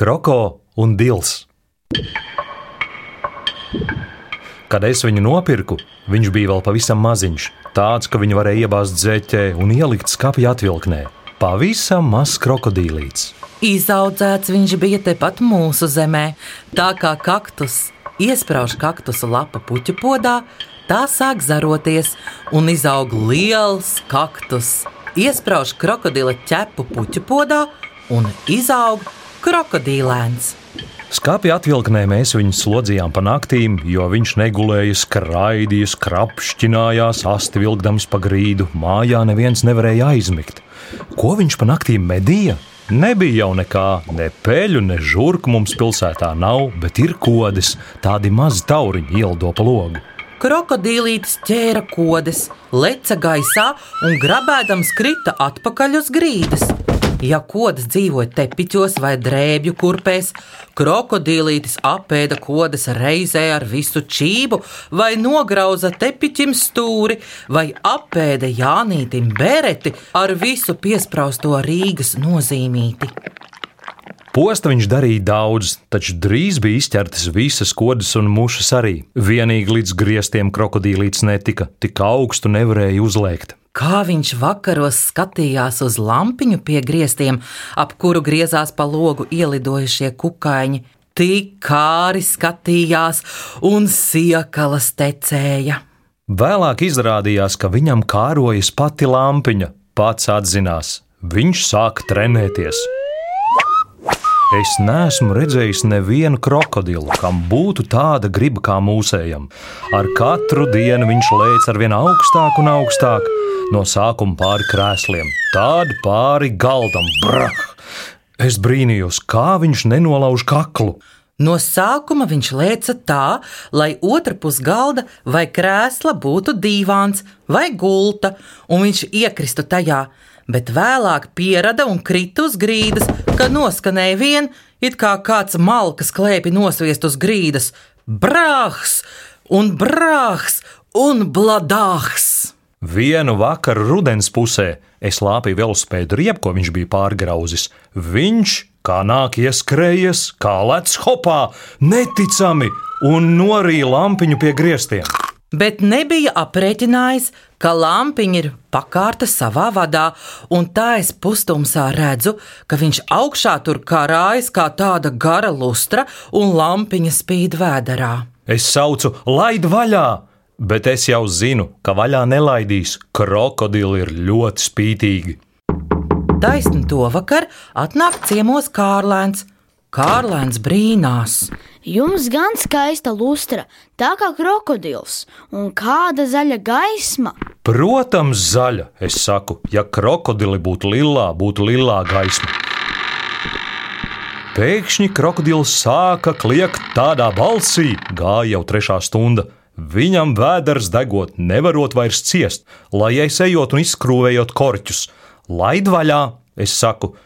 Kroko un Dils. Kad es viņu nopirku, viņš bija vēl pavisam maziņš, tāds, ka viņu varēja iebāzt zeķē un ielikt skāpja atvilknē. Pavisam mazs krokodīlīts. Izaudzēts viņš bija tepat mūsu zemē, tā kā kaktus. Iesprāž kaktusa lapa puķu podā, tā sāk zaroties un izaug liels kaktus. Iesprāž krokodila ķepu puķu podā un izaug krokodīlēns. Skāpja atvilknē mēs viņu slodzījām pa naktīm, jo viņš negulēja, skraidīja, skrapšķinājās, asti vilkdams pa grīdu. Mājā neviens nevarēja aizmigt. Ko viņš pa naktīm medīja? Nebija jau nekā, ne peļu, ne žurku mums pilsētā nav, bet ir kodas, tādi mazi tauriņi ieldo pa logu. Krokodīlītis ķēra kodes, leca gaisā un grabēdams krita atpakaļ uz grīdas. Ja kodas dzīvoja tepiķos vai drēbju kurpēs, krokodīlītis apēda kodas reizē ar visu čību, vai nograuza tepiķim stūri, vai apēda Jānītim bereti ar visu piesprāsto Rīgas nozīmīti. Posta viņš darīja daudz, taču drīz bija izķertas visas kodas un mušas arī. Vienīgi līdz griestiem krokodīlīts netika, tik augstu nevarēja uzlēkt. Kā viņš vakaros skatījās uz lampiņu pie griestiem, ap kuru griezās pa logu ielidojušie kukaiņi, tik kāri skatījās un siekalas tecēja. Vēlāk izrādījās, ka viņam kārojas pati lampiņa, pats atzinās. Viņš sāka trenēties. Es neesmu redzējis nevienu krokodilu, kam būtu tāda griba kā mūsējam. Ar katru dienu viņš lēca ar vien augstāk un augstāk, no sākuma pāri krēsliem, tādu pāri galdam. Brah! Es brīnījos, kā viņš nenolauž kaklu. No sākuma viņš lēca tā, lai otrā pusē galda vai krēsla būtu dīvāns vai gulta, un viņš iekristu tajā bet vēlāk pierada un krita uz grīdas, kad noskanēja vien, it kā kāds malkas klēpi nosviest uz grīdas. Brāhs un brāhs un bladāhs! Vienu vakaru rudens pusē es lāpīju velospēdu riepu, ko viņš bija pārgrauzis. Viņš, kā nāk ieskrējies, kā lec hopā, neticami un norīja lampiņu pie griestiem bet nebija aprēķinājis, ka lampiņa ir pakārta savā vadā, un tā es pustumsā redzu, ka viņš augšā tur karājas kā tāda gara lustra, un lampiņa spīd vēderā. Es saucu, laid vaļā! Bet es jau zinu, ka vaļā nelaidīs. Krokodili ir ļoti spītīgi. Taisni to vakar atnāk ciemos Kārlēns. Kārlēns brīnās. Jums gan skaista lustra, tā kā krokodils, un kāda zaļa gaisma. Protams, zaļa, es saku, ja krokodili būtu lilā, būtu lilā gaisma. Pēkšņi krokodils sāka kliegt tādā balsī, gāja jau trešā stunda. Viņam vēders degot, nevarot vairs ciest, lai es ejot un izskrūvējot korķus. Laid vaļā, es saku,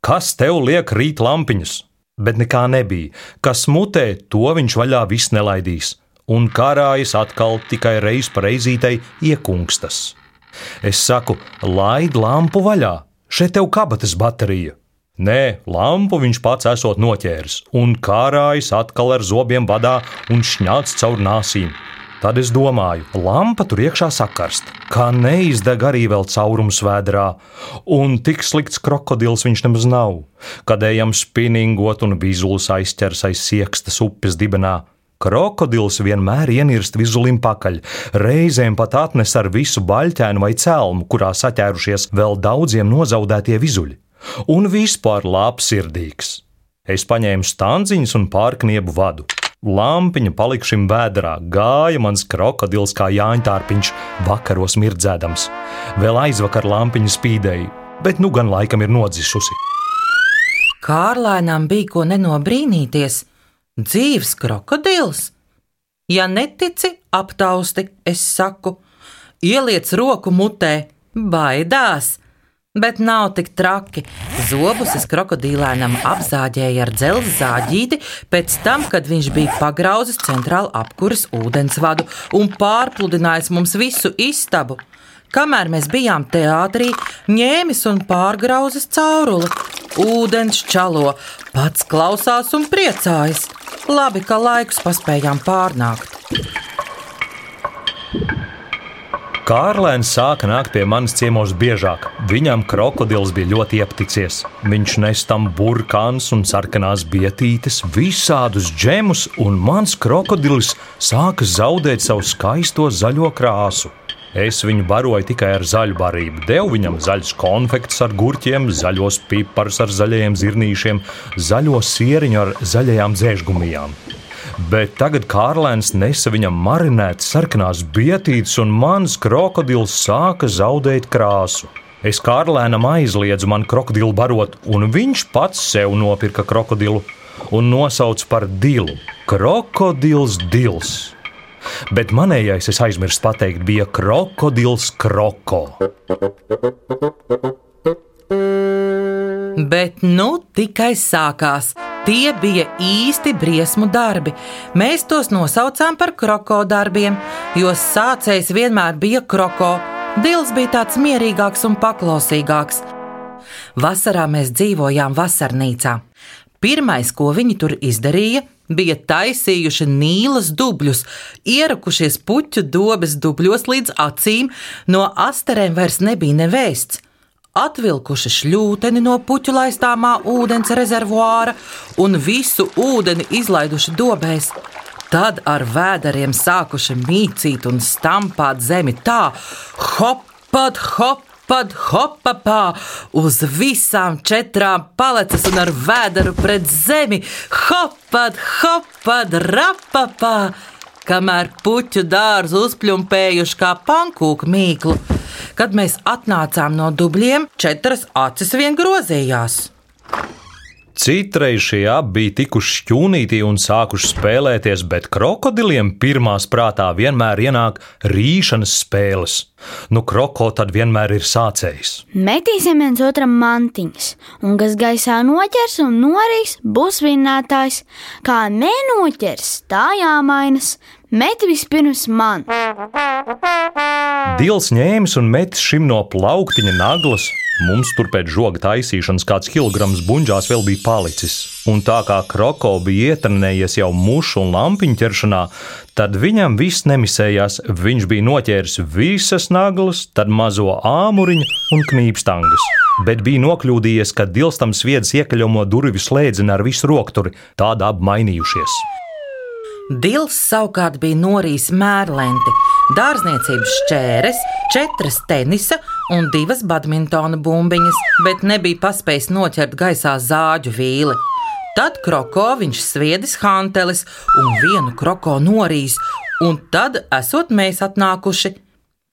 kas tev liek rīt lampiņas? bet nekā nebija. Kas mutē, to viņš vaļā viss nelaidīs, un karājas atkal tikai reiz pa reizītei iekunkstas. Es saku, laid lampu vaļā, šeit tev kabatas baterija. Nē, lampu viņš pats esot noķēris, un kārājas atkal ar zobiem badā un šņāts caur nāsīm. Tad es domāju, lampa tur iekšā sakarst, kā neizdeg arī vēl caurums vēdrā, un tik slikts krokodils viņš nemaz nav. Kad ejam spinningot un vizulis aizķers aiz siekstas upes dibenā, Krokodils vienmēr ienirst vizulim pakaļ, reizēm pat atnes ar visu baļķēnu vai cēlmu, kurā saķērušies vēl daudziem nozaudētie vizuļi. Un vispār labsirdīgs. Es paņēmu stanziņus un pārkniebu vadu. Lampiņa palika šim vēdā, gāja mans krokodils kā jāņķārpiņš, vakaros mirdzēdams. Vēl aizvakar lampiņa spīdēja, bet nu gan laikam ir nodzisusi. Kārlēnām bija ko nenobrīnīties. Dzīves krokodils! Ja netici, aptausti, es saku, ieliec roku mutē, baidās, Bet nav tik traki. Zobus es krokodīlēnam apzāģēju ar dzelzceļa zāģīti, pēc tam, kad viņš bija pagrauzis centrālu apkuras ūdensvadu un pārpludinājis mums visu istabu. Kamēr mēs bijām teātrī, ņēmis un pārgrauzis cauruli. Ūdens čalo, pats klausās un priecājas. Labi, ka laikus paspējām pārnākt. Kārlēns sāka nākt pie manis ciemos biežāk. Viņam krokodils bija ļoti iepaticies. Viņš nes tam burkāns un sarkanās bietītes, visādus džemus, un mans krokodilis sāka zaudēt savu skaisto zaļo krāsu. Es viņu baroju tikai ar zaļu barību. Devu viņam zaļus konfektus ar gurķiem, zaļos piparus ar zaļajiem zirnīšiem, zaļo sieriņu ar zaļajām dzēžgumijām bet tagad Kārlēns nesa viņam marinētas sarkanās bietītes, un mans krokodils sāka zaudēt krāsu. Es Kārlēnam aizliedzu man krokodilu barot, un viņš pats sev nopirka krokodilu un nosauca par dilu. Krokodils dils. Bet manējais, es aizmirsu pateikt, bija krokodils kroko. Bet nu tikai sākās. Tie bija īsti briesmu darbi. Mēs tos nosaucām par krokodarbiem, jo sācējs vienmēr bija kroko. Dils bija tāds mierīgāks un paklausīgāks. Vasarā mēs dzīvojām vasarnīcā. Pirmais, ko viņi tur izdarīja, bija taisījuši nīlas dubļus, ierakušies puķu dobes dubļos līdz acīm, no asterēm vairs nebija nevēsts atvilkuši šļūteni no puķu laistāmā ūdens rezervuāra un visu ūdeni izlaiduši dobēs. Tad ar vēderiem sākuši mīcīt un stampāt zemi tā, hoppat, hoppat, hopapā, uz visām četrām palecas un ar vēderu pret zemi, hoppat, hoppat, rapapā, kamēr puķu dārzu uzpļumpējuši kā pankūku mīklu. Kad mēs atnācām no dubļiem, četras acis vien grozījās. Citreiz šie abi bija tikuši šķūnītī un sākuši spēlēties, bet krokodiliem pirmās prātā vienmēr ienāk rīšanas spēles. Nu, kroko tad vienmēr ir sācējs. Metīsim viens otram mantiņas, un kas gaisā noķers un norīs, būs vinnētājs. Kā nenoķers, tā jāmainas. Met vispirms man! Dils ņēmis un metis šim no plauktiņa naglas. Mums tur pēc žoga taisīšanas kāds kilograms buļģās vēl bija palicis. Un tā kā kroko bija ietrenējies jau mušu un lampiņu ķeršanā, tad viņam viss nemisējās. Viņš bija noķēris visas naglas, tad mazo āmuriņu un knīpstangas. Bet bija nokļūdījies, ka dilstam sviedz iekaļomo durvju slēdzini ar visu rokturi, tāda apmainījušies. Dils savukārt bija norījis mērlenti, dārzniecības šķēres, četras tenisa un divas badmintona bumbiņas, bet nebija paspējis noķert gaisā zāģu vīli. Tad kroko viņš sviedis hantelis un vienu kroko norījis, un tad esot mēs atnākuši.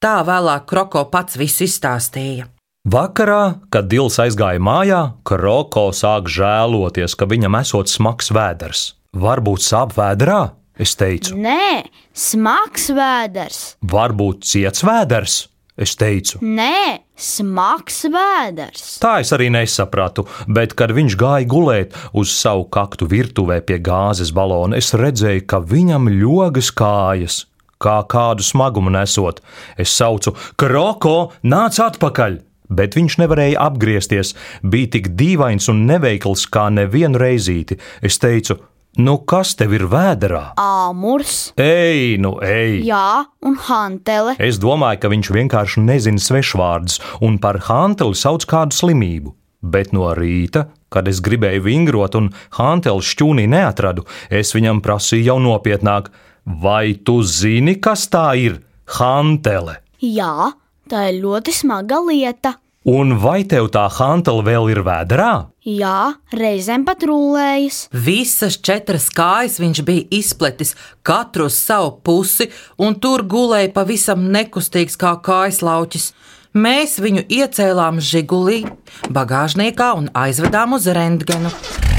Tā vēlāk kroko pats visu izstāstīja. Vakarā, kad Dils aizgāja mājā, Kroko sāk žēloties, ka viņam esot smags vēders. Varbūt sāp vēdā? Es teicu, Nē, smags vēders. varbūt ciets vēders. Es teicu, Nē, smags vēders. tā es arī nesapratu, bet, kad viņš gāja gulēt uz savu kaktu virtuvē pie gāzes balona, es redzēju, ka viņam ļogas kājas, kā kādu smagumu nesot. Es saucu, Kroko, nāc atpakaļ! Bet viņš nevarēja apgriezties, bija tik dīvains un neveikls kā nevienu reizīti. Es teicu, nu kas tev ir vēderā? Āmurs, Ej, nu ej! jā, un hantele. Es domāju, ka viņš vienkārši nezina svešvārdus un par hanteli sauc kādu slimību. Bet no rīta, kad es gribēju vingrot un hanteli šķūnī neatradu, es viņam prasīju jau nopietnāk, vai tu zini, kas tā ir? Hantele! Jā, tā ir ļoti smaga lieta. Un vai tev tā hantele vēl ir vēdā? Jā, reizēm pat rullējas. Visas četras kājas viņš bija izpletis, katru uz savu pusi, un tur gulēja pavisam nekustīgs kā kājas lauķis. Mēs viņu iecēlām žigulī, bagāžniekā un aizvedām uz rentgenu.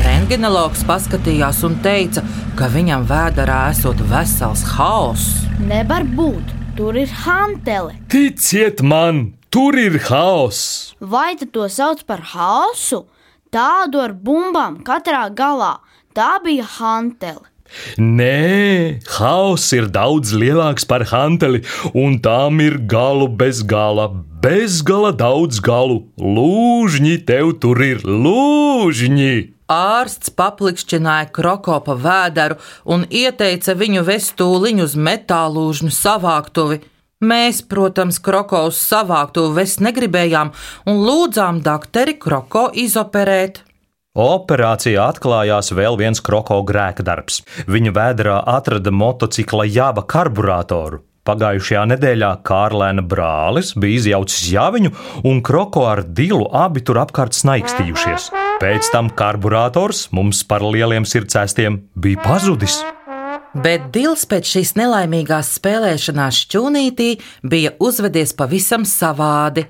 Rentgenologs paskatījās un teica, ka viņam vēdā esot vesels haoss. Nevar būt, tur ir hantele. Ticiet man, tur ir haoss! Vai tu to sauc par haosu? Tādu ar bumbām katrā galā. Tā bija hantele. Nē, hauss ir daudz lielāks par hanteli, un tām ir galu bez gala, bezgala daudz galu. Lūžņi tev tur ir, lūžņi! Ārsts paplikšķināja kroko pa vēderu un ieteica viņu vest tūliņu uz metālūžņu savāktuvi. Mēs, protams, kroko uz savāktuvi vest negribējām un lūdzām dakteri kroko izoperēt. Operācijā atklājās vēl viens kroko grēka darbs. Viņa vēdā atrada motocikla jāba karburātoru. Pagājušajā nedēļā Kārlēna brālis bija izjaucis jāviņu, un kroko ar dilu abi tur apkārt snaikstījušies. Pēc tam karburātors mums par lieliem sirdsēstiem bija pazudis. Bet Dils pēc šīs nelaimīgās spēlēšanās šķūnītī bija uzvedies pavisam savādi.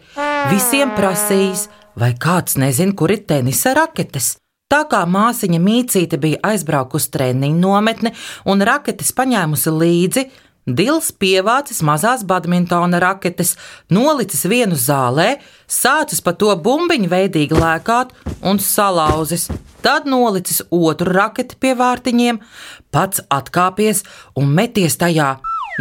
Visiem prasījis, vai kāds nezina, kur ir tenisa raketes. Tā kā māsiņa Mīcīte bija aizbraukusi treniņu nometni un raketes paņēmusi līdzi, Dils pievācis mazās badmintona raketes, nolicis vienu zālē, sācis pa to bumbiņu veidīgi lēkāt un salauzis. Tad nolicis otru raketi pie vārtiņiem, pats atkāpies un meties tajā.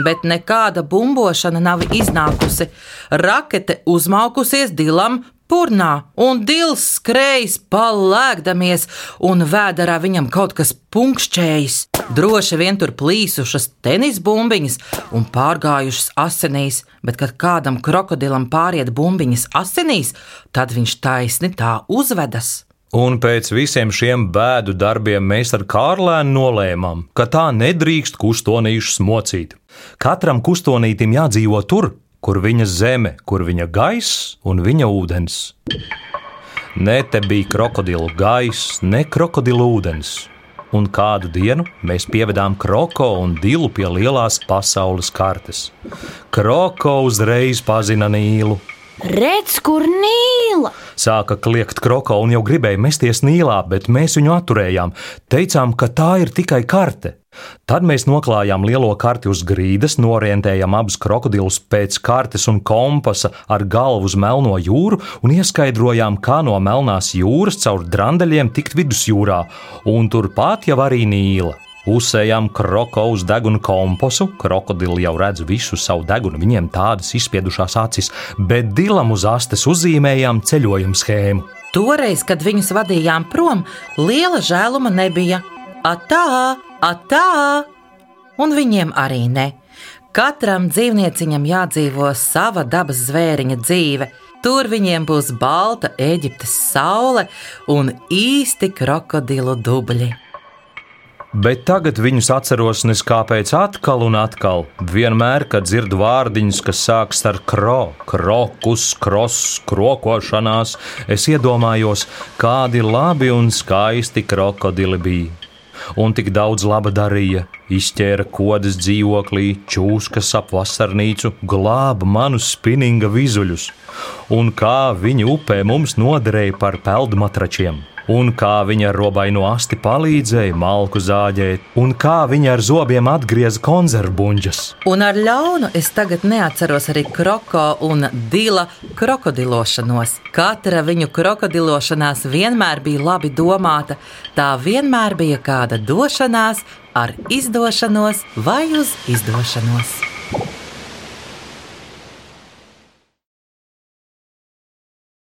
Bet nekāda bumbošana nav iznākusi. Rakete uzmaukusies Dilam purnā, un dils skrējis palēkdamies, un vēderā viņam kaut kas punkšķējis. Droši vien tur plīsušas tenis bumbiņas un pārgājušas asinīs, bet kad kādam krokodilam pāriet bumbiņas asinīs, tad viņš taisni tā uzvedas. Un pēc visiem šiem bēdu darbiem mēs ar Kārlēnu nolēmām, ka tā nedrīkst kustonīšus mocīt. Katram kustonītim jādzīvo tur, kur viņa zeme, kur viņa gaiss un viņa ūdens. Ne te bija krokodilu gaiss, ne krokodilu ūdens. Un kādu dienu mēs pievedām kroko un dilu pie lielās pasaules kartes. Kroko uzreiz pazina Nīlu. Redz, kur nīla! Sāka kliegt kroko un jau gribēja mesties nīlā, bet mēs viņu atturējām. Teicām, ka tā ir tikai karte. Tad mēs noklājām lielo karti uz grīdas, norientējām abus krokodilus pēc kartes un kompasa ar galvu uz Melno jūru un ieskaidrojām, kā no Melnās jūras caur drandeļiem tikt vidusjūrā, un turpat jau arī Nīla. Uzsējām kroko uz deguna komposu, krokodili jau redz visu savu degunu, viņiem tādas izspiedušās acis, bet dilam uz astes uzzīmējām ceļojuma schēmu. Toreiz, kad viņus vadījām prom, liela žēluma nebija. Atā, atā! Un viņiem arī ne. Katram dzīvnieciņam jādzīvo sava dabas zvēriņa dzīve. Tur viņiem būs balta Eģiptes saule un īsti krokodilu dubļi. Bet tagad viņus atceros nes kāpēc atkal un atkal. Vienmēr, kad dzirdu vārdiņus, kas sākas ar kro, krokus, kros, krokošanās, es iedomājos, kādi labi un skaisti krokodili bija. Un tik daudz laba darīja, izķēra kodas dzīvoklī, čūskas ap vasarnīcu, glāba manus spinninga vizuļus, un kā viņi upē mums noderēja par peldmatračiem un kā viņa ar robaino asti palīdzēja malku zāģēt, un kā viņa ar zobiem atgrieza konzervbuļģas. Un ar ļaunu es tagad neatceros arī kroko un dila krokodilošanos. Katra viņu krokodilošanās vienmēr bija labi domāta, tā vienmēr bija kāda došanās ar izdošanos vai uz izdošanos.